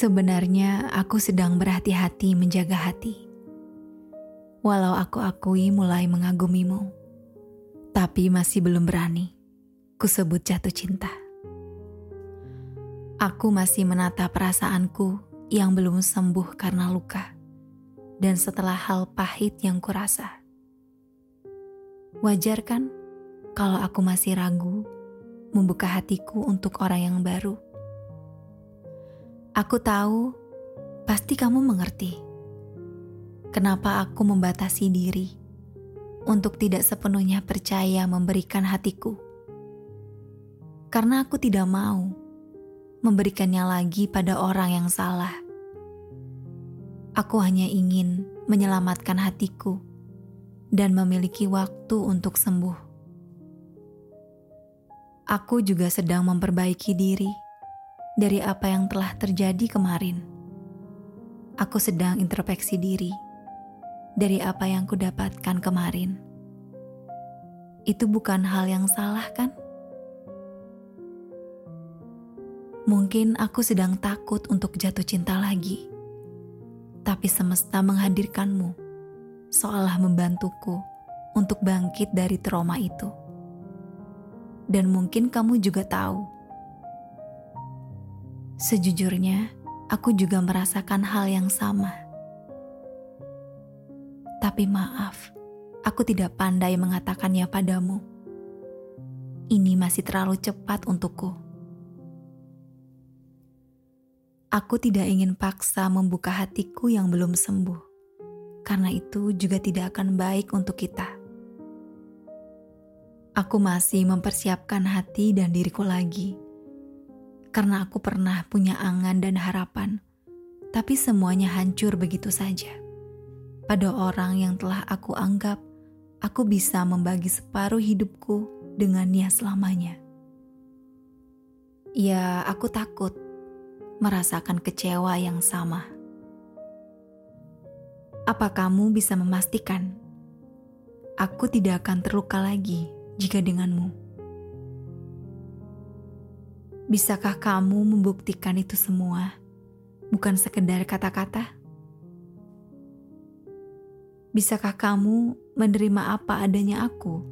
Sebenarnya aku sedang berhati-hati menjaga hati. Walau aku akui mulai mengagumimu, tapi masih belum berani kusebut jatuh cinta. Aku masih menata perasaanku yang belum sembuh karena luka, dan setelah hal pahit yang kurasa. Wajar kan kalau aku masih ragu membuka hatiku untuk orang yang baru? Aku tahu pasti kamu mengerti kenapa aku membatasi diri untuk tidak sepenuhnya percaya memberikan hatiku. Karena aku tidak mau memberikannya lagi pada orang yang salah. Aku hanya ingin menyelamatkan hatiku dan memiliki waktu untuk sembuh. Aku juga sedang memperbaiki diri dari apa yang telah terjadi kemarin. Aku sedang introspeksi diri dari apa yang kudapatkan kemarin. Itu bukan hal yang salah, kan? Mungkin aku sedang takut untuk jatuh cinta lagi, tapi semesta menghadirkanmu seolah membantuku untuk bangkit dari trauma itu. Dan mungkin kamu juga tahu Sejujurnya, aku juga merasakan hal yang sama. Tapi maaf, aku tidak pandai mengatakannya padamu. Ini masih terlalu cepat untukku. Aku tidak ingin paksa membuka hatiku yang belum sembuh, karena itu juga tidak akan baik untuk kita. Aku masih mempersiapkan hati dan diriku lagi karena aku pernah punya angan dan harapan, tapi semuanya hancur begitu saja. Pada orang yang telah aku anggap aku bisa membagi separuh hidupku dengannya selamanya. Ya, aku takut merasakan kecewa yang sama. Apa kamu bisa memastikan aku tidak akan terluka lagi jika denganmu? Bisakah kamu membuktikan itu semua? Bukan sekedar kata-kata? Bisakah kamu menerima apa adanya aku?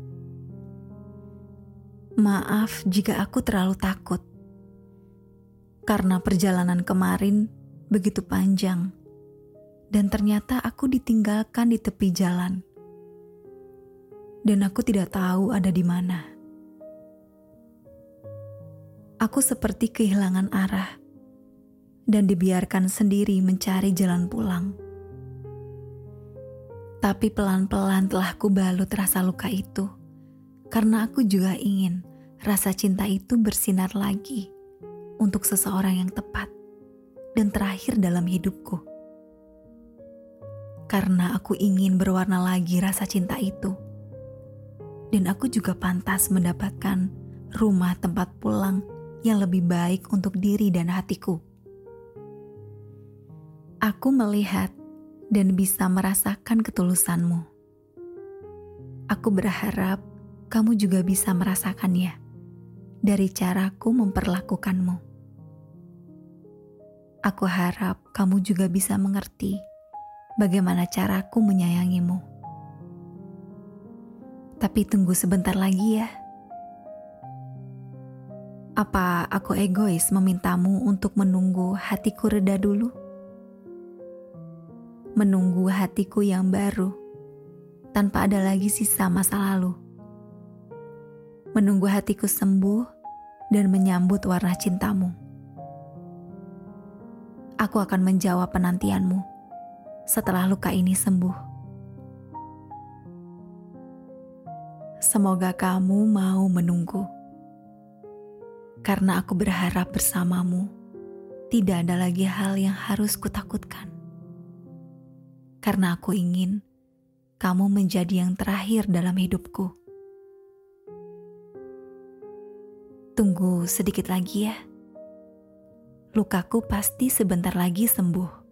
Maaf jika aku terlalu takut. Karena perjalanan kemarin begitu panjang dan ternyata aku ditinggalkan di tepi jalan. Dan aku tidak tahu ada di mana aku seperti kehilangan arah dan dibiarkan sendiri mencari jalan pulang. Tapi pelan-pelan telah kubalut rasa luka itu, karena aku juga ingin rasa cinta itu bersinar lagi untuk seseorang yang tepat dan terakhir dalam hidupku. Karena aku ingin berwarna lagi rasa cinta itu, dan aku juga pantas mendapatkan rumah tempat pulang yang lebih baik untuk diri dan hatiku. Aku melihat dan bisa merasakan ketulusanmu. Aku berharap kamu juga bisa merasakannya dari caraku memperlakukanmu. Aku harap kamu juga bisa mengerti bagaimana caraku menyayangimu. Tapi tunggu sebentar lagi ya apa aku egois memintamu untuk menunggu hatiku reda dulu? Menunggu hatiku yang baru tanpa ada lagi sisa masa lalu. Menunggu hatiku sembuh dan menyambut warna cintamu. Aku akan menjawab penantianmu setelah luka ini sembuh. Semoga kamu mau menunggu karena aku berharap bersamamu tidak ada lagi hal yang harus kutakutkan. Karena aku ingin kamu menjadi yang terakhir dalam hidupku. Tunggu sedikit lagi ya. Lukaku pasti sebentar lagi sembuh.